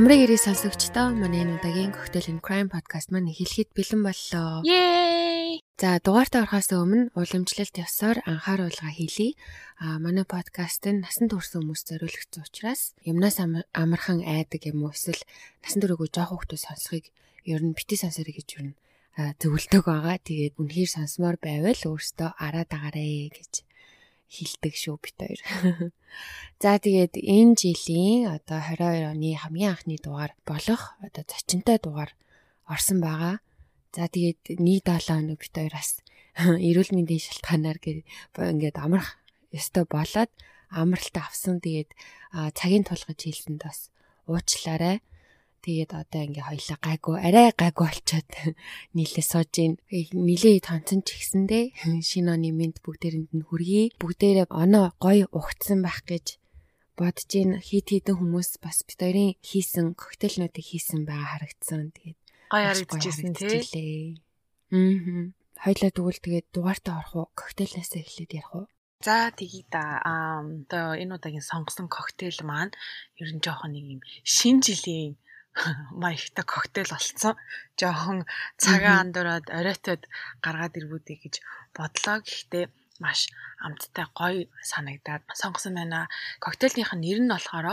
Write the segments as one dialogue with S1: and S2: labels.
S1: Амрыг ирээ сонсогчдоо манай энэ удаагийн Cocktail and Crime podcast маань эхлэхэд бэлэн боллоо.
S2: Yay!
S1: За дугаартаа орохоос өмнө уламжлалт ёсоор анхааруулга хийлье. А манай подкаст нь насан турш хүмүүст зориулагдсан учраас юмнаас амархан айдаг юм уу эсвэл насан туршгүй жоох хүмүүс сонсохыг ер нь бити сонсорой гэж юу зөвлөдөг байгаа. Тэгээд үнэхээр сонсомоор байвал өөртөө араа дагаарэ гэж хилдэг шүү бит хоёр. За тэгээд энэ жилийн одоо 22 оны хамгийн анхны дугаар болох одоо зочинтой дугаар орсон байгаа. За тэгээд нийт 7 өнөө бит хоёроос эрүүл мэндийн шалтгаанаар ингээд амрах ёстой болоод амралтаа авсан. Тэгээд цагийн тулгаж хийлсэнд бас уучлаарай. Тэгээд одоо ингээ хоёлаа гайгүй арай гайгүй болчоод нийлээ сууж ийн. Нилээ тонцон ч ихсэндээ шинэ оны мэд бүгдээрэнд нь хүргэе. Бүгдээрээ оноо гоё ухцсан байх гэж бодож ийн. Хит хитэн хүмүүс бас бид хоёрын хийсэн коктейлнуудыг хийсэн байгаа харагдсан. Тэгээд
S2: гоё харагдчихсэн тий.
S1: Аа. Хоёлаа тэгвэл тэгээд дугаартаа орох уу? Коктейлнээс эхлээд ярих уу?
S2: За тэгье да. Аа одоо энэ удаагийн сонгосон коктейл маань ер нь жоохон нэг юм шин жилийн маягтай коктейл олцсон. Жохон цагаан андуураад оройтод гаргаад ирвүүдэй гэж бодлоо. Гэхдээ маш амттай гоё санагдаад сонгосон байна. Коктейлийнх нь нэр нь болохоор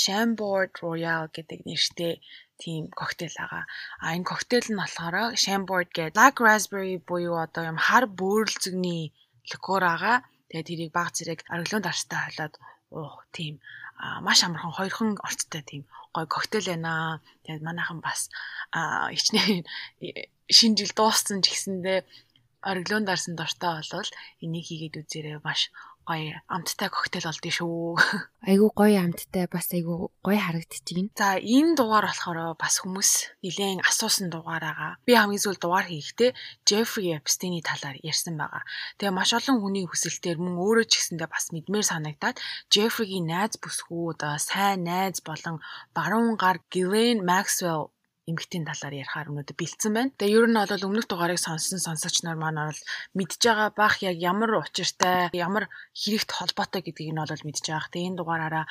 S2: Chambord Royal гэдэг нэртэй тийм коктейл байгаа. А энэ коктейл нь болохоор Chambord гэдэг Black Raspberry буюу одоо юм хар бөөрөлцөгний ликер байгаа. Тэгээд тэрийг баг зэрэг ариглон дарстай хойлоод уух тийм маш амархан хоёрхан орцтой тийм гой коктейл байна. Тэгээд манайхан бас хичнээн шинэ жил дууссан ч гэсэндээ ориглон дарсан дортой болвол энийг хийгээд үзээрэй маш гоё амттай коктейл олдсон шүү.
S1: Айгу гоё амттай бас айгу гоё харагдчихээн.
S2: За энэ дугаар болохоор бас хүмүүс нэлээд асуусан дугаар байгаа. Би хамгийн сүүл дугаар хийхдээ Jeffrey Epstein-ийн талаар ярьсан байгаа. Тэгээ маш олон хүний хүсэлтээр мөн өөрөө ч гэсэндээ бас мэдмээр санагдаад Jeffrey-гийн найз бүсгүй одоо сайн найз болон баруун гар Ghislaine Maxwell эмгтийн талаар ярихаар өнөөдөр бэлдсэн байна. Тэгээ ер нь бол өмнөх дугаарыг сонссон сонсогч нар маань бол мэдж байгаа бах яг ямар учиртай, ямар хэрэгт холбоотой гэдгийг нь бол мэдж байгаа. Тэгээ энэ дугаараараа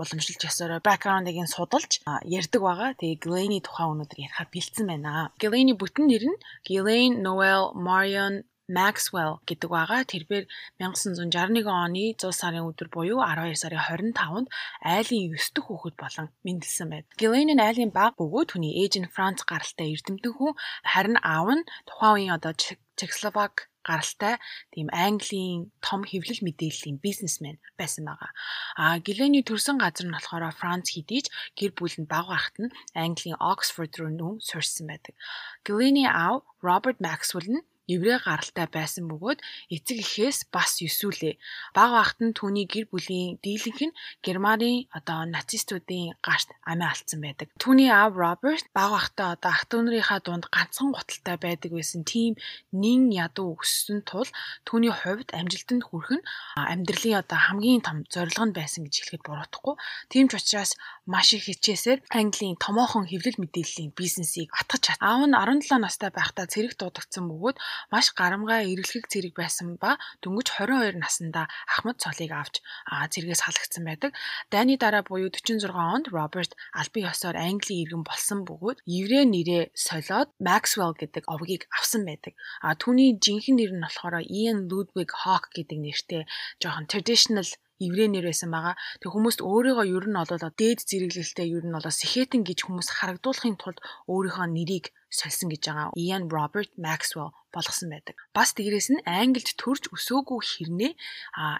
S2: уламжлалт ясаараа бэкграундыг нь судалж ярьдаг байгаа. Тэгээ Glenn-ийн тухай өнөөдөр ярихаар бэлдсэн байна. Glenn-ийн бүтэн нэр нь Ghislaine Noel Marion Maxwell гэдэг байгаа. Тэрээр 1961 оны 100 сарын өдөр буюу 12 сарын 25-нд айлын 9 дэх хүүхэд болон мэндэлсэн байд. Нь айлын баг бөгөөд хүний ээж нь Франц гаралтай эрдэмтэн хүн харин аав нь тухайн үеийн одоо Чехословак гаралтай тийм Английн том хэвлэл мэдээллийн бизнесмен байсан байгаа. А Гилений төрсэн газар нь болохоор Франц хэдийж гэр бүл нь баг байхад нь Английн Оксфорд руу нүүн сурсан байдаг. Гилений аав Роберт Максвелл нь еврей гаралтай байсан бөгөөд эцэг эхээс бас ёсүүлээ. Баг багт нь түүний гэр бүлийн дийлэнх нь Германы одоо нацистуудын гарт амиа алдсан байдаг. Түүний аав Роберт баг багтаа одоо ах トゥ нарынхаа дунд ганцхан гуталтай байдаг байсан тийм нин ядуу өссөн тул түүний хувьд амжилтанд хүрэх нь амьдралын одоо хамгийн том зорилго нь байсан гэж хэлэхэд буруутахгүй. Тийм ч учраас маш их хичээсээр Английн томоохон хэвлэл мэдээллийн бизнесийг атгах чад. Аав нь 17 настай байхдаа цэрэг дуудагдсан бөгөөд маш гарамгай эргэлхэг цэрэг байсан ба дөнгөж 22 наснда Ахмад цолыг авч цэргээс халагдсан байдаг. Дайны дараа буюу 46 онд Роберт албан ёсоор Английн иргэн болсон бөгөөд еврей нэрээ солиод Maxwell гэдэг овгийг авсан байдаг. А түүний жинхэнэ нэр нь болохоор Ian Ludwig Hawk гэдэг нэртэй жоохон traditional еврей нэр байсан байгаа. Тэг хүмүүст өөрийгөө ер нь бол дээд зэрэглэлтэй ер нь бол сэхэтэн гэж хүмүүс харагдуулахын тулд өөрийнхөө нэрийг сольсон гэж байгаа. Ian Robert Maxwell болгосон байдаг. Бас дээрээс нь англид төрж өсөөгүй хэрнээ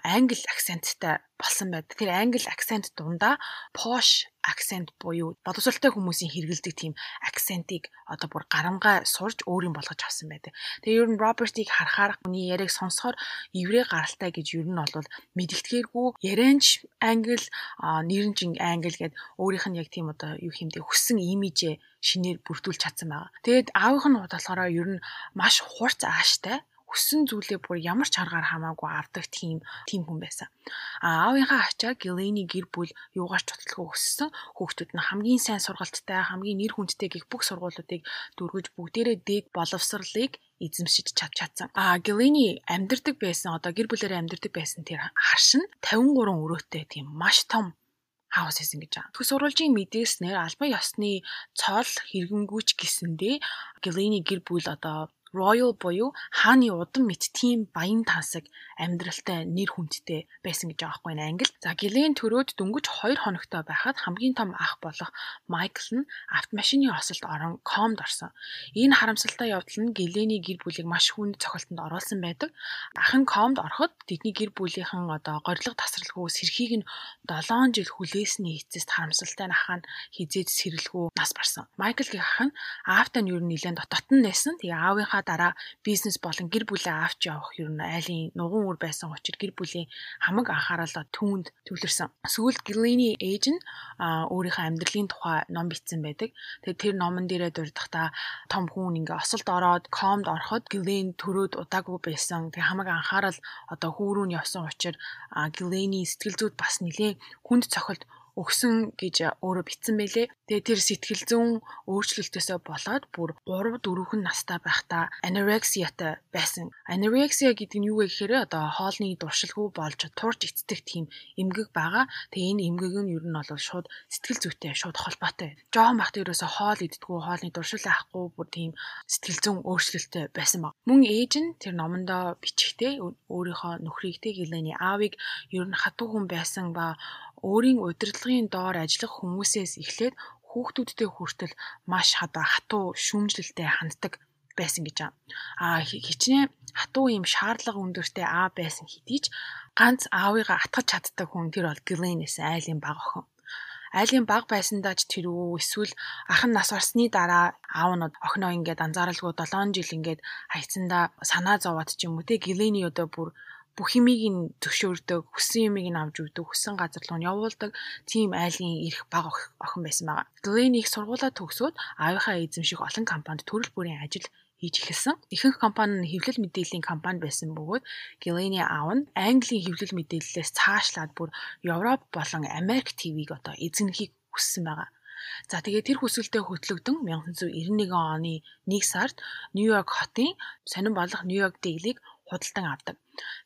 S2: англи акценттай болсон байдаг. Тэгэхээр англи акцент дундаа posh акцент буюу боловсралтай хүмүүсийн хэрэгэлдэг тийм акцентыг одоо бүр гарамгай сурж өөрийн болгож авсан байдаг. Тэгээ ер нь Робертийг харахаар хүний яриаг сонсохоор еврей гаралтай гэж ер нь бол мэдэгдэхэргүй ярианч англи нэрнжин англи гэд өөрийнх нь яг тийм одоо юу хэмдэ хүссэн имижээ шинээр бүрдүүлж чадсан байгаа. Тэгээд аавынх нь болохоор ер нь маш хурц ааштай өссөн зүйлээ бүр ямар ч аргаар хамаагүй авдаг тийм тийм хүн байсан. А аавынхаа ачаа Гелени гэр бүл юугаар ч тотлого өссөн. Хүүхдүүд нь хамгийн сайн сургалттай, хамгийн нэр хүндтэй гих бүх сургуулиудыг дөргөж бүгдээрээ дээд боловсролыг эзэмшиж чад чадсан. А Гелени амьдардаг байсан одоо гэр бүлээрээ амьдардаг байсан тэр харш нь 53 өрөөтэй тийм маш том хаус хийсэн гэж байгаа. Төгс сурвалжийн мэдээснээр албан ёсны цол хэрэгэнгүйч гэсэндээ Гэлэний гэр бүл одоо Royal буюу хааны удам мэт тийм баян тансаг амьдралтай нэр хүндтэй байсан гэж байгаа байхгүй нэ англи. За Гэлен төрөөд дөнгөж 2 хоногтой байхад хамгийн том ах болох Майкл нь автомашины осолд орон комд орсон. Энэ харамсалтай явдал нь Гэлэний гэр бүлийг маш хүнд цохилтонд оруулсан байдаг. Ах нь комд ороход тэдний гэр бүлийнхэн одоо горилго тасралгүй сэрхийг нь 7 жил хүлээсний эцэст харамсалтай нахаа хизээд сэрэлгүй нас барсан. Майклгийн ах нь аавтай нь юу нэлээд дототон нээсэн. Тэгээ аавынхаа дараа бизнес болон гэр бүлээ авч явах ер нь айлын нуган үр байсан учраас гэр бүлийн хамаг анхаарлаа түүнд төвлөрсөн. Сүүлд Гилэний ээж нь өөрийнхөө амьдралын тухай ном бичсэн байдаг. Тэгээд тэр номон дээрээ дурдахдаа том хүн ингээ осолд ороод комд ороход Гилэн төрөөд удаагүй байсан. Тэг хамаг анхаарал одоо хүүрүүн явсан учраас Гилэний сэтгэл зүйд бас нэлээд хүнд цохилт өгсөн гэж өөрөө бичсэн байлээ. Тэгээ тэр сэтгэл зүйн өөрчлөлтөөсөө болоод бүр 3 4хэн настай байхдаа anorexia-тай байсан. Anorexia гэдэг нь юу вэ гэхээр одоо хоолны дуршилгүй болж турж эцдэг тийм эмгэг байгаа. Тэгээ энэ эмгэг нь ер нь бол шууд сэтгэл зүйтэй шууд холбоотой. Жохон бахт ерөөсөө хоол иддэггүй, хоолны дуршил авахгүй бүр тийм сэтгэл зүйн өөрчлөлттэй байсан баг. Мөн ээж нь тэр номондоо бичихтэй өөрийнхөө нөхрийгтэй гэлэний аавыг ер нь хатуу хүн байсан ба өөрийн удирдлагын доор ажиллах хүмүүсээс эхлээд хүүхдүүдтэй хүртэл маш хада хатуу шүүмжлэлтэй ханддаг байсан гэж. Аа хичнээн хатуу юм шаардлага өндөртэй аав байсан хэдий ч ганц аавыгаа атгах чаддаг хүн тэр бол Гленэс айлын баг охин. Айлын баг байсандаа ч тэр үү эсвэл ах нь нас барсны дараа аав нь охиноо ингээд анзааралгүй 7 жил ингээд хайцсандаа санаа зовоод ч юм уу те Глений одоо бүр бүх юмыг нь зөвшөөрдөг, хүссэн юмыг нь авч өгдөг, хүссэн газар руу нь явуулдаг тийм айлын эрх баг охин байсан байгаа. Glenn их сургуулаа төгсөөд аавынхаа эзэмших олон компанид төрөл бүрийн ажил хийж эхэлсэн. Ихэнх компани нь хэвлэл мэдээллийн компани байсан бөгөөд Glenn-ийн аав нь Английн хэвлэл мэдээллээс цаашлаад бүр Европ болон Америк ТV-г одоо эзэнхийг хүссэн байгаа. За тэгээ тэр хүсэлтэд хөтлөгдөн 1991 оны 1 сард Нью-Йорк хотын сонин болох Нью-Йорк Daily-г худалдан авдаг.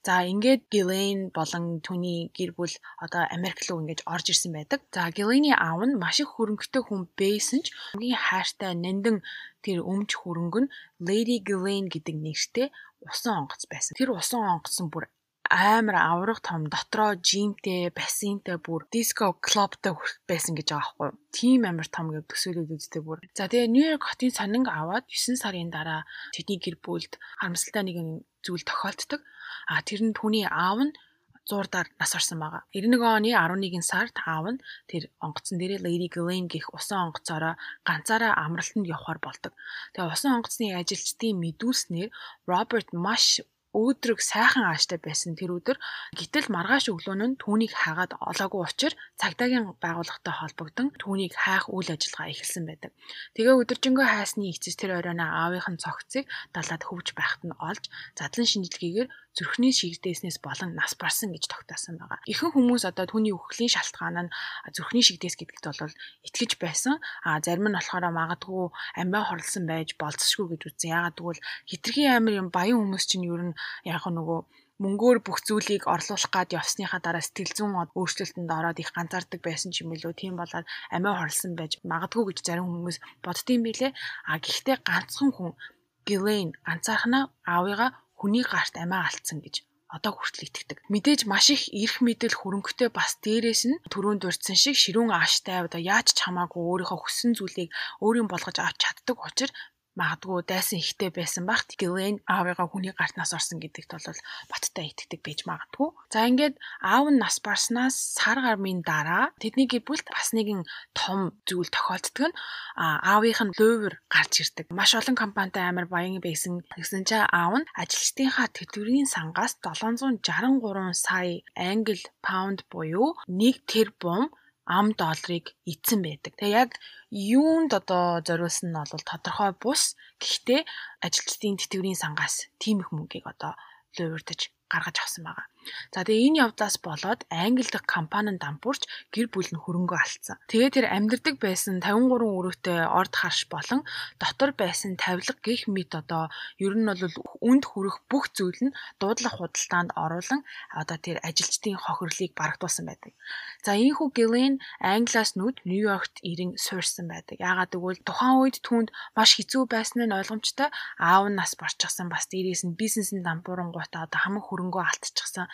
S2: За ингээд Гилейн болон түүний гэр бүл одоо Америк руу ингэж орж ирсэн байдаг. За Гилейний аав нь маш их хөрөнгөтэй хүн байсан ч хамгийн хайртай нандин тэр өмч хөрөнгө нь Lady Ghislaine гэдэг нэртэй усан онгоц байсан. Тэр усан онгоц нь бүр амар аврах том дотроо жимтэй, бассейнтэй бүр диско клубтай байсан гэж байгаа байхгүй. Тим амар том гэв төсөөлөд үзтээ бүр. За тэгээ Нью-Йорк хотын сонинг аваад 9 сарын дараа тэдний гэр бүлд харамсалтай нэгэн зүйл тохиолддог. А тэр нь түүний аав нь зуурдаар нас орсон байгаа. 91 оны 11 сард аав нь тэр онгоцон дээрээ Lady Ghislaine гэх усан онгоцоороо ганцаараа амралтанд явхаар болдог. Тэгээ усан онгоцны ажилчдын мэдүүлснээр Роберт маш өөдрөг сайхан ааштай байсан тэр өдөр гítэл маргааш өглөө нь түүнийг хагаад олоогүй учраа цагдаагийн байгууллагатай холбогдсон түүнийг хайх үйл ажиллагаа эхэлсэн байдаг. Тэгээ өдөржингөө хайсны эцэс тэр оройноо аавынх нь цогцыг далаад хөвж байхад нь олж задлан шинжилгээгээр зүрхний шигдээснээс болон нас барсан гэж тогтоосон байгаа. Ихэнх хүмүүс одоо түүний үхлийн шалтгаан нь зүрхний шигдээс гэдэгт бол итгэж байсан. А зарим нь болохоор магадгүй амиа хорлсон байж болцсошгүй гэж үзсэн. Яагаад гэвэл хитрхи амир юм баян хүмүүс чинь ер нь яг нөгөө мөнгөөр бүх зүйлийг орлуулах гад явсныхаа дараа сэтгэл зүйн өөрчлөлтөнд ороод их ганцаардаг байсан ч юм билүү. Тийм болоод амиа хорлсон байж магадгүй гэж зарим хүмүүс боддtiin билээ. А гэхдээ ганцхан хүн Гилейн ганцаархнаа аавыгаа хүний гарт амиа алдсан гэж одоо хүртэл итгэдэг. Мэдээж маш их эрх мэдэл хөрөнгөтэй бас дээрээс нь төрөнд дурдсан шиг ширүүн ааштай одоо яаж ч хамаагүй өөрийнхөө хүссэн зүйлийг өөрийн болгож авч чаддаг учраас магадгүй дайсан ихтэй байсан бах Гилэн аавыгаа хүний гартнаас орсон гэдэгт бол баттай итгэдэг байж магадгүй. За ингээд аав нь нас барснаас сар гармын дараа тэдний гэр бүлд бас нэгэн том зүйл тохиолддог нь аавынх нь лувер гарч ирдэг. Маш олон компанитай амар баян байсан. Тэгсэн чинь аав нь ажилчдынхаа тэтгэврийн сангаас 763 сая англи паунд буюу 1 тэрбум ам долларыг эзэн байдаг. Тэгээ яг юунд одоо зориулсан нь бол тодорхой бус. Гэхдээ ажилчдын тэтгэврийн сангаас тийм их мөнгийг одоо луурдаж гаргаж авсан байгаа. За тэгээ энэ явдлаас болоод Англи дахь компанийн дампуурч гэр бүл нь хөрөнгөө алдсан. Тэгээ тэр амьдардаг байсан 53 өрөөтэй орд харш болон дотор байсан тавилга гих мэт одоо ер нь бол үнд хүрэх бүх зүйл нь дуудлах худалдаанд оруулан одоо тэр ажилчдын хохирлыг барагдуулсан байдаг. За ийхүү Гилен Англиас нүд Нью-Йоркт ирэн суурсан байдаг. Яагаад гэвэл тухайн үед түүнд маш хэцүү байсан нь ойлгомжтой. Аав нь нас барчихсан бас дээрээс нь бизнесийн дампуурангуудаа одоо хамаг хөрөнгөө алдчихсан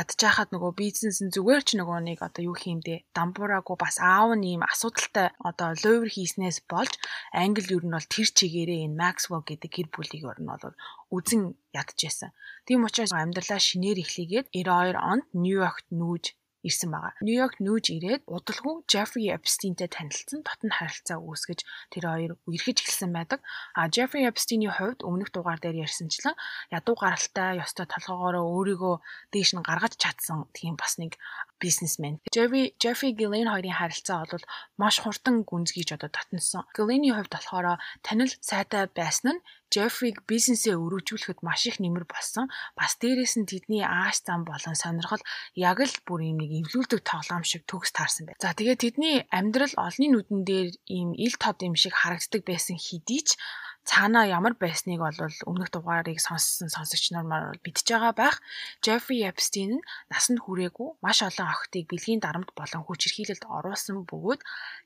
S2: ядчихахад нөгөө бизнес нь зүгээр ч нөгөө нэг одоо юу хиймдээ дампуураагүй бас аав нь ийм асуудалтай одоо ловер хийснээс болж англи ер нь бол тэр чигээрээ энэ Maxwell гэдэг гэр бүлийг ер нь бол үзэн ядчихсан. Тийм учраас амьдралаа шинээр эхлэгээд 92 онд Нью-Йоркт нүүж ирсэн байгаа. Нью-Йорк нүүж ирээд удалгүй Jeffrey Epstein-тэй танилцсан дотн харилцаа үүсгэж тэр хоёр үерхэж эхэлсэн байдаг. А Jeffrey Epstein-ийн хувьд өмнөх дугаар дээр ярьсанчлан ядуу гаралтай ёстой толгоогоороо өөрийгөө дээш нь гаргаж чадсан тийм бас нэг бизнесмен. Jeffrey Jeffrey Gillen хоёрын харилцаа бол маш хурдан гүнзгийж одоо татнсан. Gillen-ийн хувьд болохоор танил сайтай байсан нь Жефриг бизнесээ өргөжүүлэхэд маш их нэмэр болсон. Бас дээрээс нь тэдний ааш зам болон сонирхол яг л бүр юм нэг эвлүүлдэг тоглоом шиг төгс таарсан байна. За тэгээд тэдний амьдрал олонний нүдэн дээр ийм ил тод юм шиг харагддаг байсан хэдий ч цаанаа ямар байсныг бол өмнөх дугаарыг сонссон сонсогч нар маань мэдж байгаа байх. Jeffrey Epstein насанд хүрээгүй маш олон охтыг бэлгийн дарамт болон хүчирхийлэлд оруулсан бөгөөд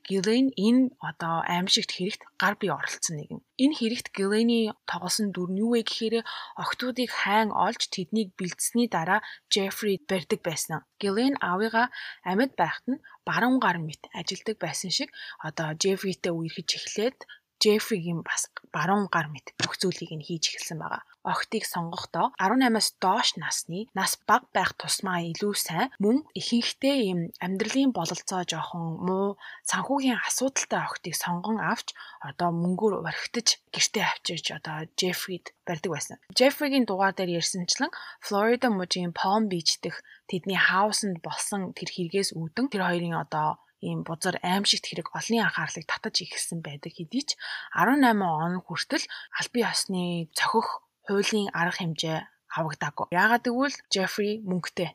S2: Ghislaine энэ одоо аимшигт хэрэгт гар бие оролцсон нэгэн. Энэ хэрэгт Ghislaine-ий тоглосон дүр нь юу вэ гэхээр охтуудыг хайн олж тэднийг бэлдсэний дараа Jeffrey барьдаг байсан. Ghislaine аавыгаа амьд байхад нь баруун гар мэт ажилдаг байсан шиг одоо Jeffrey-тэй үерхэж эхлээд Жефригийн бас баруун гар мэт бүх зүйлийг нь хийж эхэлсэн байгаа. Охтыг сонгохдоо 18-аас доош насны нас бага байх тусмаа илүү сайн мөн ихэнхдээ ийм амьдралын бололцоо жоохон муу санхүүгийн асуудалтай охтыг сонгон авч одоо мөнгөөр урагтаж гэртээ авчирч одоо Жефрид барьдаг байсан. Жефригийн дугаар дээр ярьсанчлан Флорида мужийн Palm Beach дэх тэдний хаусанд болсон тэр хэрэгээс үүдэн тэр хоёрын одоо ийм бузар аимшигт хэрэг олонний анхаарлыг татаж ихсэн байдаг хэдий ч 18 он хүртэл албан ёсны цохих хуулийн арга хэмжээ авагдаагүй. Яагаад гэвэл Жеффри мөнгөтэй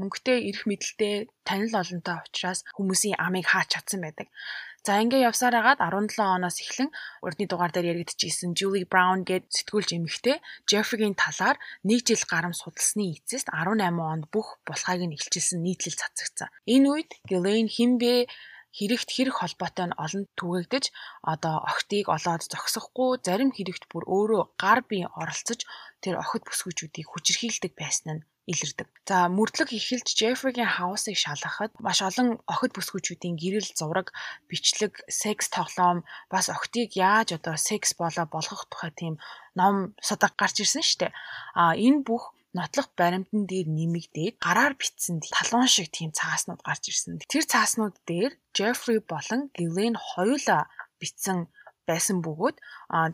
S2: мөнгөтэй эрх мэдэлтэй танил олонтой учраас хүмүүсийн амийг хаач чадсан байдаг. За ингээ явсаар хагаад 17 оноос эхлэн урдны дугаар дээр яригдчихсэн Julie Brown гээд сэтгүүлч эмэгтэй Jeffrey-гийн талаар нэг жил гарам судалсны эцэст 18 онд бүх булхайг нь илчилсэн нийтлэл цацагцсан. Энэ үед Ghislaine хинбэ хэрэгт хэрэг холбоотой нь олон түгээгдэж одоо охтыг олоод зогсохгүй зарим хэрэгт бүр өөрөө гар бие оролцож тэр охид бүсгүүчүүдийг хүчирхийлдэг байсан нь илэрдэг. За мөрдлөг эхэлж Jeffrey-гийн хаусыг шалгахад маш олон охид бүсгүүчүүдийн гэрэл зураг, бичлэг, секс тоглоом бас охтыг яаж одоо секс болоо болгох тухай тийм ном судаг гарч ирсэн дээ. А энэ бүх нотлох баримтан дээр нэмэгдээд гараар бичсэн талуун шиг тийм цааснууд гарч ирсэн. Тэр цааснууд дээр Jeffrey болон Ghislaine хоёулаа бичсэн байсан бөгөөд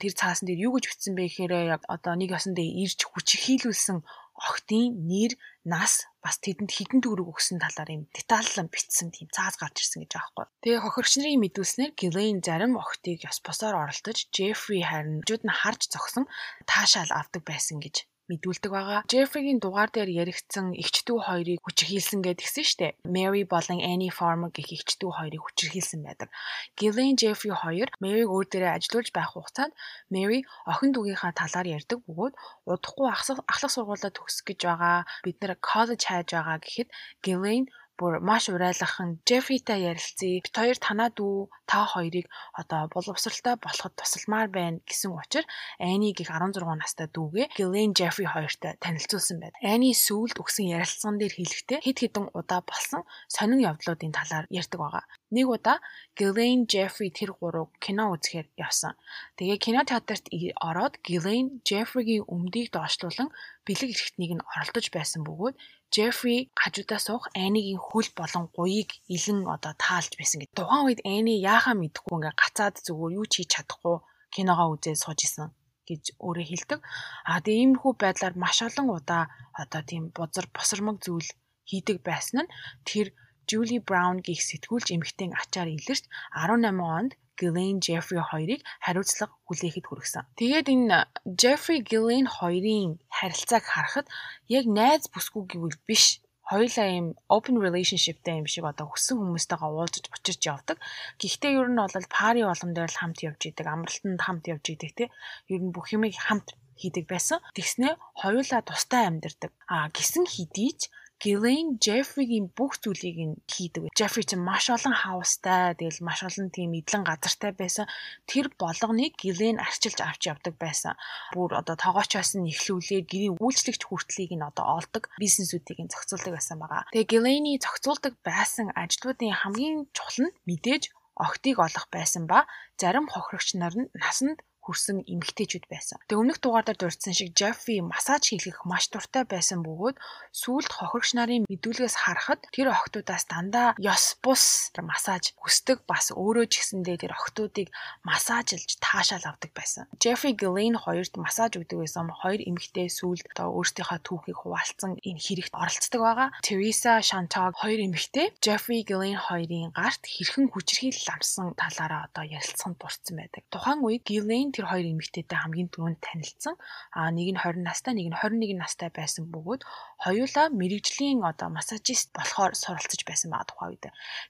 S2: тэр цаасан дээр юу гэж бичсэн бэ гэхээр яг одоо нэг ясан дээр ирж хүчрхийлүүлсэн охтын нэр, нас бас тэдэнд хідэн төгрөг өгсөн талаар юм детальлан бичсэн тийм цааз гарч ирсэн гэж аахгүй. Тэгээ хохирч нарын мэдүүлснээр Гилейн зарим охтыг ёс босоор оролдож, Джеффри харин жууд нь харж зогсон таашаал авдаг байсан гэж мэдүүлдэг байгаа. Jeffrey-гийн дугаар дээр яригдсан эгчдүү хоёрыг хүчирхийлсэн гэдгсэн штэ. Mary болон Annie Farmer гэх эгчдүү хоёрыг хүчирхийлсэн байдаг. Gillian Jeffrey хоёр Mary-г өөр дээрээ ажилуулж байх хугацаанд Mary охин дүүгийнхаа талаар ярьдаг бөгөөд удахгүй ахлах сургуулаа төгсөх гэж байгаа. Бид нэр коллеж хайж байгаа гэхэд Gillian бүр маш урайлахан Жефритай ярилцъя. Бид хоёр танаа дүү та хоёрыг одоо боловсралтай болоход тусалмаар байна гэсэн учраас Ани гих 16 настай дүүгээ Гилен Жефри хоёртой танилцуулсан байна. Ани сүүлд өгсөн ярилцсан дээр хэлэхдээ хэд хэдэн удаа болсон сонин явдлуудын талаар ярьдаг байгаа. Нэг удаа Гилен Жефри тэр гурав кино үзэхээр явсан. Тэгээ кино театрт ороод Гилен Жефригийн өмдийг доошлуулан бэлэг эрхтнийг нь оролдож байсан бөгөөд Жеффри хажуудаа суух Айнигийн хөл болон гуйыг илэн одоо таалж байсан гэдэг. Тухайн үед Айни яахаа мэдэхгүй ингээ гацаад зүгээр юу ч хийж чадахгүй киногоо үзээд сууж исэн гэж өөрөө хэлдэг. А тэгээ иймэрхүү байдлаар маш олон удаа одоо тийм бузар босромог зүйл хийдэг байсан нь тэр Julie Brown гих сэтгүүлч эмэгтэйн ачаар илэрч 18 онд Ghislaine Jeffrey хоёрыг хариуцлага хүлээхэд хүргэсэн. Тэгээд энэ Jeffrey Ghislaine хоёрын харилцааг харахад яг найз бүсгүй гэвэл биш хоёулаа ийм open relationshipтэй юм шиг одоо хүссэн хүмүүстэйгээ уулзаж учирч явдаг. Гэхдээ ер нь бол пари болгон дээр л хамт явж идэг, амралтанд хамт явж идэг тий. Ер нь бүх юмыг хамт хийдэг байсан. Тэгснээ хоёулаа тустай амьдардаг. А гисэн хідийч Гилейн Джеффригийн бүх зүйлийг нь хийдэг. Джеффри чинь маш олон хаустай, тэгэл маш олон тийм эдлэн газартай байсан. Тэр болгоныг Гилейн арчилж авч явдаг байсан. Бүр одоо тоогоочоос нь эхлүүлээ гэрийн үйлчлэгч хүртлийг нь одоо олдог бизнесүүдийг нь зохицуулдаг байсан байгаа. Тэгээ Гилейний зохицуулдаг байсан ажлуудын хамгийн чухал нь мэдээж охтыг олох байсан ба зарим хохирогч нар нь насанд хүрсэн эмэгтэйчүүд байсан. Тэгээ өмнөх дугаараар дурдсан шиг Жеффи массаж хийх маш дуртай байсан бөгөөд сүүлд хохирогч нарын мэдүүлгээс харахад тэр охтуудаас дандаа ёс бус массаж хүсдэг бас өөрөө ч гэсэндээ тэр охтуудыг массажлж таашаал авдаг байсан. Жеффри Гилейн хоёрт массаж өгдөг байсан. Хоёр эмэгтэй сүүлд одоо өөрсдийнхөө түүхийг хуваалцсан энэ хэрэгт оролцдог байгаа. Teresa Shantag хоёр эмэгтэй Жеффри Гилейн хоёрын гарт хэрхэн хүчрхийл ламсан талаараа одоо ярилцсан дурдсан байдаг. Тухайн үед Гилейн тэр хоёр эмэгтэйтэй хамгийн түрүүнд танилцсан. Аа нэг нь 20 настай, нэг нь 21 настай байсан бөгөөд хоёулаа мэрэгжлийн одоо массажист болохоор суралцж байсан байгаа тухай үед.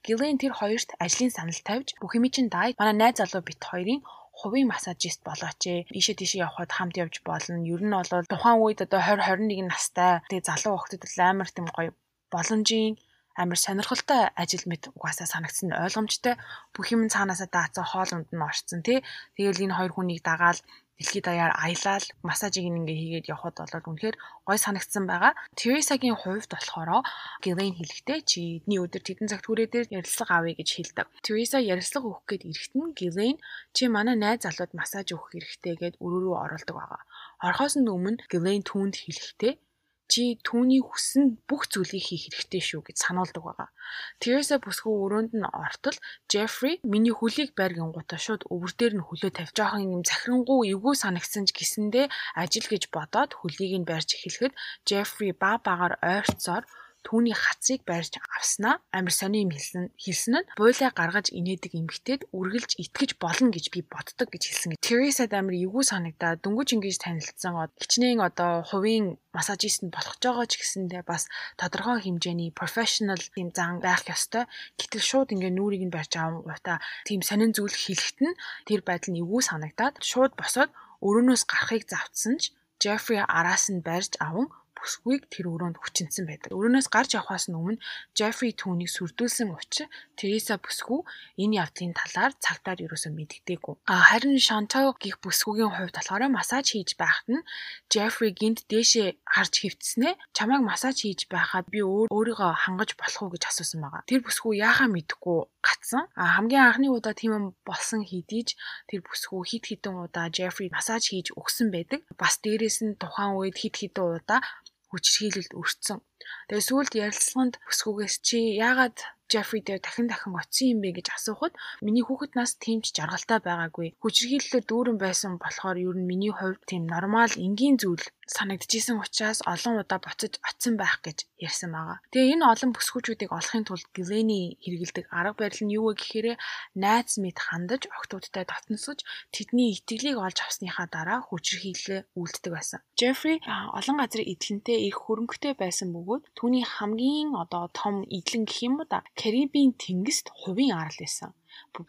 S2: Гилен тэр хоёрт ажлын санал тавьж бүх юм чинь даа. Манай найз залуу бит хоёрын хувийн массажист болооч ээ. Ийшээ тийшээ явхад хамт явж болно. Ер нь бол тухайн үед одоо 20 21 настай тэгээ залуу хүүхдүүд амар тийм гоё боломжийн амар сонирхолтой ажил мэт угаасаа санагдсан ойлгомжтой. Бүх юм цаанаасаа даацсан хоолунд нь орцсон тий. Тэгэл энэ хоёр хүнийг дагаал дэлхийд даяар аялал массажийг ингээ хийгээд явхад болоод үнэхээр гой санагдсан байгаа. Тересагийн хувьд болохоор Гилейн хэлэхдээ чи эдний өдөр тэдэн цагт хүрээ дээр ярилцлага авъя гэж хэлдэг. Тереса ярилцлага өгөх гээд ирэхэд нь Гилейн чи манай найз залууд массаж өгөх хэрэгтэй гэд өрөө рүү оролдог байгаа. Орхоос нь өмнө Гилейн түүнд хэлэхдээ чи түүний хүссэн бүх зүйлийг хийх хэрэгтэй шүү гэж сануулдаг байгаа. Тереса бүсгүй өрөөнд нь ортол Джеффри миний хөлийг байргингуудаа шууд өвөр дээр нь хөлөө тавьж жоохон юм захирангуй эвгүй санагсан ч гэсэндээ ажил гэж бодоод хөлийг нь барьж эхлэхэд Джеффри ба багаар ойрцоор түүний хацыг барьж авснаа амар сони юм хэлсэн хэлсэн нь буйлаа гаргаж инээдэг эмгтээд үргэлж итгэж болно гэж би боддог гэж хэлсэн. Тересад амар эвгүй санагдаа дөнгөж ингэж танилцсан хичнээн одоо хувийн массажист нь болох ч байгаа ч гэсэндээ бас тодорхой хэмжээний professional тийм зан байх ёстой. Гэтэл шууд ингээ нүрийг нь барьж авангуудаа тийм сонин зүйл хэлэхэд нь тэр байдал нь эвгүй санагдаад шууд босоод өрөөнөөс гарахыг завдсан ч Джеффри араас нь барьж аван бүсгүйг тэр өрөөнд хүчинсэн байдаг. Өрөөнөөс гарч явхаас өмнө Жеффри түүнийг сүрдүүлсэн учраас Тереса бүсгүй энэ явдлын талаар цагтаар ерөөсөө мэддэггүй. А харин Шантау гих бүсгүйгийн хувьд болохоор массаж хийж байхад нь Жеффри гинт дээшээ харж хөвтснээ чамайг массаж хийж байхад би өөрийгөө хангаж болох уу гэж асуусан байгаа. Тэр бүсгүй яахаа мэдэхгүй гацсан. А хамгийн анхны удаа тийм юм болсон хэдийж тэр бүсгүй хит хитэн удаа Жеффри массаж хийж өгсөн байдаг. Бас дээрээс нь тухайн үед хит хитэн удаа хүчирхийлэлд өртсөн. Тэгээ сүүлд ярилцлаганд өсгөөс чи яагаад Джеффри дээр дахин дахин очисон юм бэ гэж асуухад миний хүүхэд нас тийм ч жаргалтай байгаагүй. Хүчирхийлэлээр дүүрэн байсан болохоор ер нь миний хувьд тийм нормал энгийн зүйл санагдчихсэн учраас олон удаа буцаж очисон байх гэж ярьсан байгаа. Тэгээ энэ олон бүсгүүчүүдийг олохын тулд Глений хэрэгэлдэг арга барил нь юу вэ гэхээр найз мэд хандаж октоудтай дотносож тэдний итгэлийг олж авсныхаа дараа хүчирхийлэлээ үйлддэг байсан. Джеффри олон газрын эдлэнтэй их хөрөнгөтэй байсан бөгөөд түүний хамгийн одоо том эдлэн гэх юм уу да Карибын тэнгист хувийн арал байсан.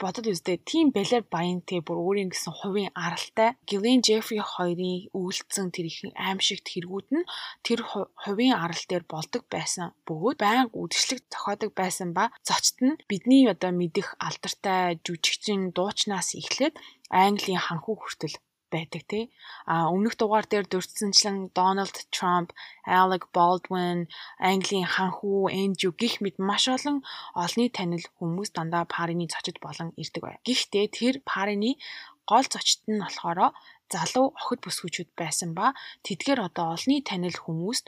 S2: Бодод үзтээ тийм балер баянтэй бүр өөрийн гэсэн хувийн аралтай Гилен Джеффри хоёрын үйлцэн тэр их аимшигт хэрэгүүд нь тэр хувийн арал дээр болдог байсан. Бөгөөд байнга үдшилэг зохиодог байсан ба зочд нь бидний одоо мэдих алдартай жүжигчин дуучнаас эхлээд Английн ханхуу хүртэл байдаг тий. А өмнөх дугаар дээр дурдсанчлан Donald Trump, Alec Baldwin, Английн ханхүү, Andrew гих мэт маш олон олонний танил хүмүүс дандаа парины зочид болон ирдэг бай. Гэхдээ тэр парины гол зочид нь болохоор залуу охид бүсгүүчүүд байсан ба тэдгээр одоо олонний танил хүмүүст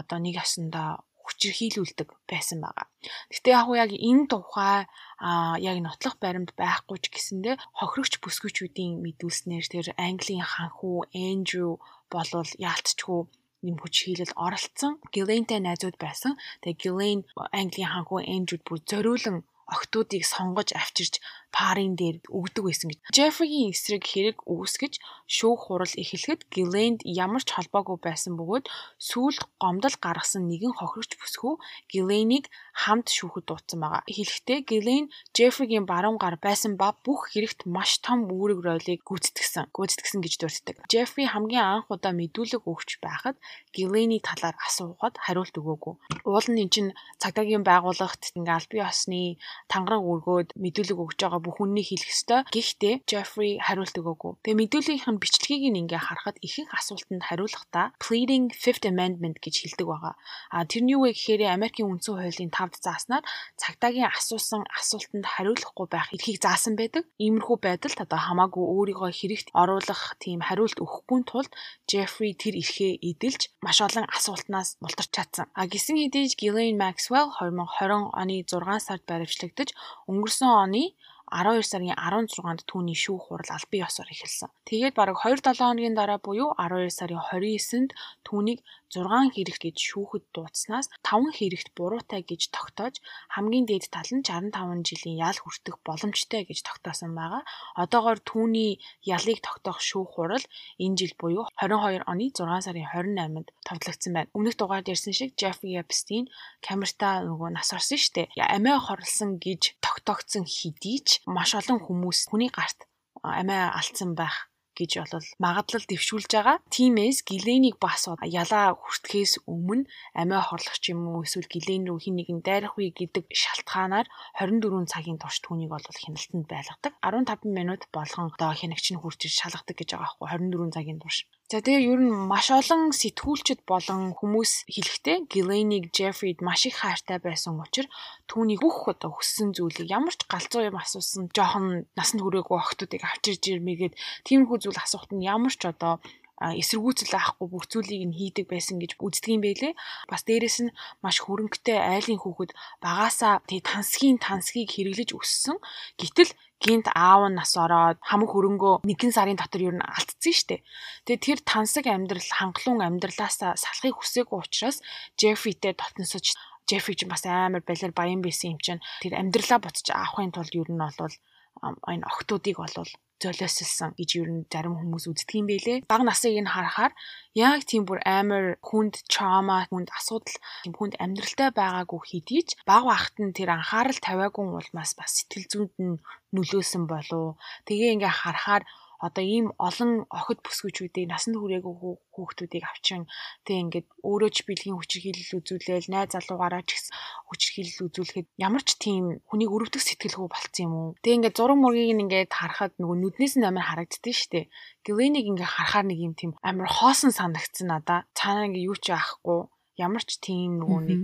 S2: одоо нэг ясандаа хүчирхийлүүлдэг байсан байгаа. Гэтэ яг яг энэ тухай а яг нотлох баримт байхгүй ч гэсэндэ хохирогч бүсгүүчүүдийн мэдүүлснээр тэр Английн ханхүү Эндрю болвол яалтчгүй юм хүч хийлэл оролцсон. Гилэнтэй найзууд байсан. Тэгээ Гилэн Английн ханхүү Эндрюд бүр зориулан октоодыг сонгож авчирч парын дээр өгдөг байсан гэж. Jeffrey-гийн эсрэг хэрэг үүсгэж шүүх хурал эхлэхэд Gilland ямар ч холбоогүй байсан бөгөөд сүүлд гомдол гаргасан нэгэн хохирогч бүсгүй Gilland-ыг хамт шүүхэд дуудсан байгаа. Хэлэхдээ Gilland Jeffrey-гийн баруун гар байсан ба бүх хэрэгт маш том үүрэг ролыг гүйцэтгсэн. Гүйцэтгсэн гэж дурддаг. Jeffrey хамгийн анх удаа мэдүүлэг өгч байхад Gilland-ийн талаар асуухад хариулт өгөөгүй. Уул нь чинь цагдаагийн байгууллагт ингээ аль бие осны тангараг өргөөд мэдүүлэг өгж байгаа бүх үннийг хэлэх ёстой. Гэхдээ Jeffrey хариулт өгөөгүй. Тэгээ мэдүүлгийнх нь бичлэгийг ингээ харахад ихэнх асуултанд хариулахдаа pleading Fifth Amendment гэж хэлдэг байгаа. А тэрний юу вэ гэхээр Америкийн үндсэн хуулийн 5-д зааснаар цагдаагийн асуусан асуултанд хариулахгүй байх эрхийг заасан байдаг. Иймэрхүү байдалд одоо хамаагүй өөрийгөө хэрэгт оруулах тийм хариулт өгөхгүй тулд Jeffrey тэр эрхээ эдэлж маш олон асуултнаас мултарч чадсан. А гисэн хэдий Ghislaine Maxwell 2020 оны 6 сард баривчлагдаж өнгөрсөн оны 12 сарын 16-нд түүний шүүх хурал аль бие ёсоор эхэлсэн. Тэгээд бараг 2-7 хоногийн дараа буюу 12 сарын 29-нд түүнийг 6 хэрэгт гэж шүүхэд дуудснаас 5 хэрэгт буруутай гэж тогтоож хамгийн дээд тал нь 65 жилийн ял хүртэх боломжтой гэж тогтоосон байгаа. Одоогоор түүний ялыг тогтоох шүүх хурал энэ жил буюу 22 оны 6 сарын 28-нд товтлогдсон байна. Өмнөх дугаард ярьсан шиг Jeffrey Epstein камертаа нөгөө нас орсон шүү дээ. Амиа хорлсон гэж тогтоогдсон хэдий ч маш олон хүмүүс хүний гарт амиа алдсан байх гэж бол магадлал дэвшүүлж байгаа. Тимээс Гиленийг бас ялаа хүртгэхээс өмнө амиа хорлох ч юм уу эсвэл Гилен рүү хин нэгэн дайрах үе гэдэг шалтгаанаар 24 цагийн турш түүнийг бол хяналтанд байлгадаг. 15 минут болгон одоо хянагч нь хурж шалгадаг гэж байгаа байхгүй 24 цагийн турш. За тэгээ ер нь маш олон сэтгүүлчд болон хүмүүс хэлэхдээ Гиленийг Джеффрид маш их хайртай байсан учраас түүний бүх одоо хүссэн зүйлийг ямар ч галзуу юм асуусан жоохон насанд хүрээгүй охтуудыг авчирж ирмээгээд тиймэрхүү зүйл асуухт нь ямар ч одоо эсэргүүцэл авахгүй бүх зүйлийг нь хийдэг байсан гэж үздэг юм байлээ. Бас дээрэс нь маш хөрөнгөтэй айлын хүүхэд багасаа тий тансгийн тансгийг хэрэглэж өссөн. Гэтэл гинт аав нь нас ороод хамаг хөрөнгөө нэгэн сарын дотор юу н алдсан штэ. Тэгээ тэр тансаг амьдрал хангалуун амьдралаасаа салахыг хүсээгүй учраас Джеффритэй дотносож Джеффри ч бас амар балер баян байсан юм чинь тэр амьдралаа буцаж авахын тулд юу нь болвол энэ охтуудыг болвол золиослсон гэж ер нь зарим хүмүүс үздэг юм бэлээ. Бага насыг нь харахаар яг тийм бүр амар хүнд trauma, хүнд асуудал, тийм хүнд амьдралтай байгаагүй хэдий ч бага бахт нь тэр анхаарал тавиагүй улмаас бас сэтгэл зүйд нь нөлөөсөн болов. Тэгээ ингээ харахаар одоо ийм олон охид бүсгүүчүүдийг насанд хүрээгүй хүүхдүүдийг авчин тэг ингээд өөрөө ч бэлгийн хүчирхийлэл үзүүлээл найз залуугаараа ч гэсэн хүчирхийлэл үзүүлэхэд ямар ч тийм хүнийг өрөвдөх сэтгэлгүй болцсон юм уу? Тэг ингээд зураг мургийг ингээд харахад нөгөө нүднээс нь амар харагддээ штэ. Гленийг ингээд харахаар нэг юм тийм амар хоосон санагдсан надаа. Цаанаа ингээд юу ч яахгүй ямар ч тийм нөгөө нэг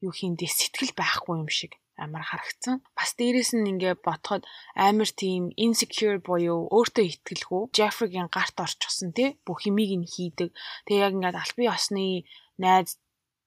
S2: юу хийндээ сэтгэл байхгүй юм шиг амар харагдсан. Бас дээрэс нь ингээ ботход амар тийм insecure буюу өөртөө итгэлгүй Jeffrey-гийн гарт орчихсон тий бүх юмыг нь хийдэг. Тэгээ яг ингээд албан ёсны найз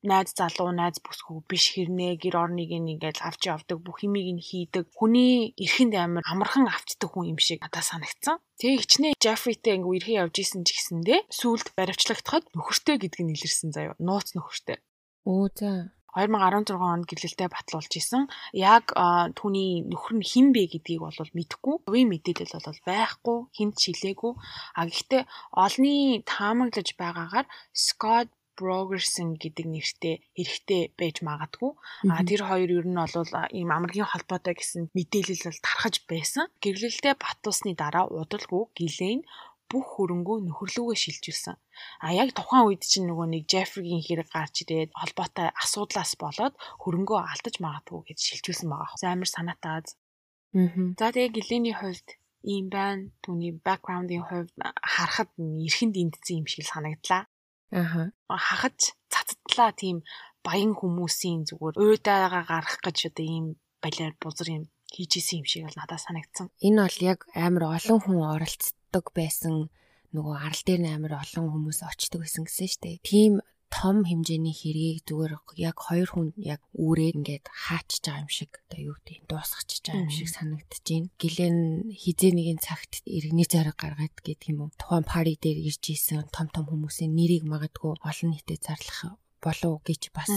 S2: найз залуу найз бүсгүй биш хэрнээ гэр орныг ингээд авч явдаг бүх юмыг нь хийдэг хүний эрхэнд амар амархан авчдаг хүн юм шиг надад санагдсан. Тэгээ хичнээн Jeffrey-тэй ингээ үерхэн явж исэн ч гэсэндээ сүулт баривчлагдахад нөхөртэй гэдг нь илэрсэн заяа. Нууц нөхөртэй.
S1: Оо за
S2: 2016 онд гэрлэлтэд батлуулж исэн. Яг түүний нөхөр нь хэн бэ гэдгийг бол мэдэхгүй. Үгийн мэдээлэл бол байхгүй, хинт шилээгүй. А гэхдээ олны таамаглаж байгаагаар Scott Brogerson гэдэг нэртэй эрэгтэй байж магадгүй. А тэр хоёр ер нь бол ийм амргийн холбоотой гэсэн мэдээлэл бол тархаж байсан. Гэрлэлтэд батлуулсны дараа удалгүй Гилэн бүх хөрөнгөө нөхөрлөгөө шилжүүлсэн. А яг тухайн үед чинь нөгөө нэг Джеффригийн хэрэг гарч ирээд холбоотой асуудлаас болоод хөрөнгөө алдаж магадгүй гэж шилжүүлсэн байгаа. Амар санаатай. Аа. За тэгээ Гэлэний хувьд ийм байна. Түүний бэкграундын хувьд харахад эрхэнд эндсэн юм шиг санагдлаа.
S1: Аха.
S2: Хахаж цацдлаа тийм баян хүмүүсийн зүгээр уйдаагаа гарах гэж одоо ийм балиар бузар юм хийжсэн юм шиг бол надад санагдсан.
S1: Энэ бол яг амар олон хүн оролцдог байсан нөгөө арал дээр амар олон хүмүүс очдог байсан гэсэн шүү дээ. Тийм том хэмжээний хэргийг зүгээр яг хоёр хүн яг үүрээд ингээд хаачж байгаа юм шиг одоо юу гэдэг дуусгачих байгаа юм шиг санагдаж байна. Гэлэн хизээ нэгэн цагт иргэний зориг гаргаад гэдэг юм уу. Тухайн пари дээр ирж исэн том том хүмүүсийн нэрийг магадгүй олон нийтэд зарлах болов гэж бас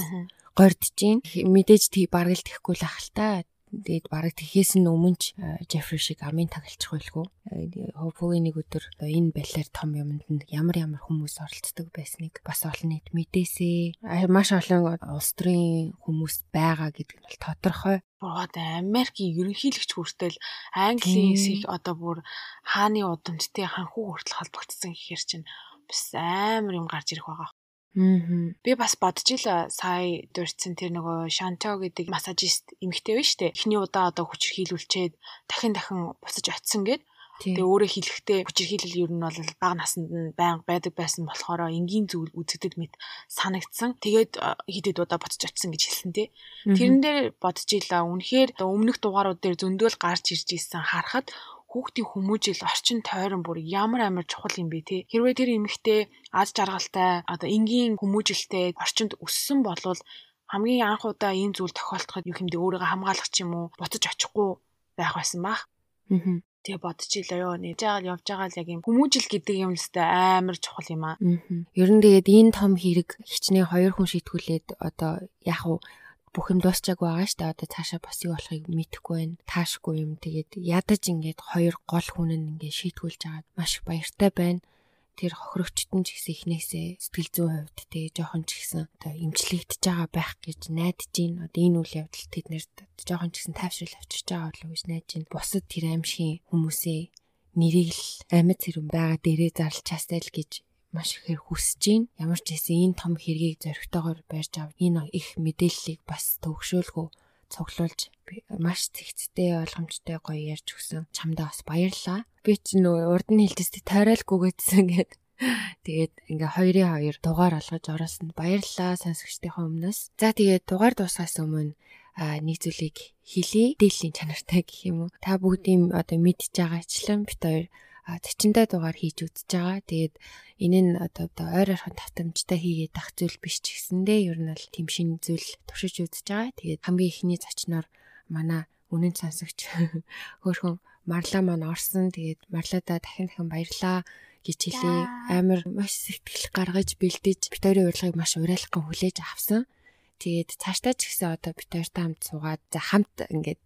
S1: гордож байна. Мэдээж тий бараг л тэхгүй л ахaltaа Тэгээд бараг тэхээс нь өмнө ч Jeffrey шиг амын тагалчих байлгүй. Hopefully нэг өдөр энэ балиар том юмд нь ямар ямар хүмүүс оролцдог байсныг бас олон нийт мэдээсэй. Маш олон улс төрийн хүмүүс байгаа гэдэг нь бол тодорхой.
S2: Бургад Америкийн ерөнхийлөгч хүртэл Английн эсэх одоо бүр хааны удамжтай ханхуу хүртэл холбогдсон гэхээр чинь бас амар юм гарч ирэх байгаа.
S1: Аа.
S2: Би бас бодож ил сая дурдсан тэр нөгөө Шанто гэдэг массажист эмэгтэй байна штэ. Эхний удаа одоо хүчирхийлүүлчээд дахин дахин буцаж очисон гэд. Тэгээ өөрөө хэлэхдээ хүчирхийлэл ер нь бол бага наснд нь байнга байдаг байсан болохоор энгийн зүйл үзэгдэд мэт санагдсан. Тэгээд хидэд удаа буцаж очисон гэж хэлсэн тий. Тэрэн дээр бодож илаа. Үнэхээр өмнөх дугаарууд дээр зөндөөл гарч ирж исэн харахад хүүхдийн хүмүүжил орчин тойрон бүр ямар амар чухал юм бэ те хэрвээ тэр эмэгтэй аз жаргалтай одоо энгийн хүмүүжилтэй орчинд өссөн болвол хамгийн анх удаа энэ зүйл тохиолдоход юу хэмдэ өөрийгөө хамгаалах ч юм уу буцаж очихгүй байх байсан бах.
S1: Аа.
S2: Тэгээ бодчихлоо ёо нэж жагаал явж байгаа л яг юм хүмүүжил гэдэг юм л өстэй амар чухал юм аа.
S1: Ер нь тэгээд энэ том хэрэг хичнээн хоёр хүн шийтгүүлээд одоо яг уу бүх юм дуусчааг байгаа штэ одоо цаашаа бас юу болохыг мэдэхгүй байна. Таашгүй юм. Тэгээд ядаж ингээд хоёр гол хүн нь ингээд шийтгүүлж агаад маш их баяртай байна. Тэр хохирогчтон ч гэсэн ихнээсээ сэтгэл зүйн хувьд тэгээ жоохон ч гэсэн одоо имжлэгдэж байгаа байх гэж найдаж гин. Одоо энэ үйл явдал тэднэрт жоохон ч гэсэн тайвшрал авчирч байгаа болов уу гэж найдаж гин. Бусад тэр аимшигын хүмүүсээ нэрийг л амьд зэрэг байгаа дээрээ зарлчаастай л гэж маш ихээр хүсэж байна. Ямар ч хэсэн энэ том хэргийг зоригтойгоор барьж ав. Энэ их мэдээллийг бас төгшөөлгөө цуглуулж маш цэгцтэй ойлгомжтой гоё ярьж өгсөн. Чамдаа бас баярлаа. Би ч нөө урд нь хэлжсэн тойролгүйгээдсэн гэд. Тэгээд ингээ хоёрын хоёр дугаар олгож ороосонд баярлалаа сонсогчдийнхаа өмнөөс. За тэгээд дугаар дуусгаас өмнө нэг зүйлийг хэлий. Дээлийн чанартай гэх юм уу. Та бүгдийн одоо мэдж байгаачлан бит хоёр зочинтой дугаар хийж үзэж байгаа. Тэгээд энэ нь одоо ойр ойрхон татамжтай хийгээд ах зүйл биш ч гэсэндээ ер нь бол тийм шин зүйл туршиж үзэж байгаа. Тэгээд хамгийн ихний зочноор манай үнэн сонсогч хөөхөн марлаа маань орсон. Тэгээд марлаадаа дахин дахин баярлаа гэж хэлээ. Амар маш сэтгэл гаргаж бэлдэж битэрийн урилгыг маш уриалхан хүлээж авсан. Тэгээд цаашдаа ч гэсэн одоо бид хоёртай хамт суугаад за хамт ингээд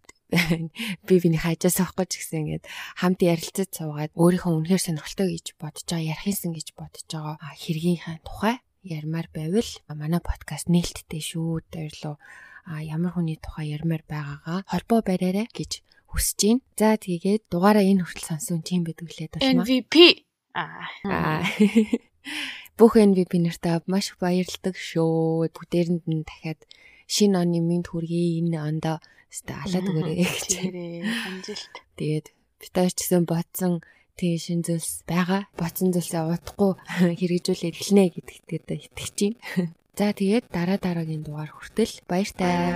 S1: би биний хайжаас авах гэж гисэн ингээд хамт ярилцаж суугаад өөрийнхөө үнэхээр сонирхолтой гэж бодож байгаа ярихынсан гэж бодож байгаа хэргийнхаа тухай ярмаар байвал манай подкаст нээлттэй шүү дээрлөө ямар хүний тухай ярмаар байгаагаа холбоо бариарай гэж хүсэж байна. За тэгээд дугаараа энэ хүртэл сонсон тийм байдаг лээ
S2: дуулмаа. MVP
S1: аа бүх MVP нартаа маш баярлдаг шүү. Бүгдээрэнд нь дахиад шинэ оны минь хүргэе энэ ондоо Хэвээ алаад өгөөрэй гэж.
S2: Амжилт.
S1: Тэгээд гэсэн бодсон тийм шин зүйлс байгаа. Бодсон зүйлсээ удахгүй хэрэгжүүлээд эхэлнэ гэдэгт итгэж байна. За тэгээд дараа дараагийн дугаар хүртэл баяр таа.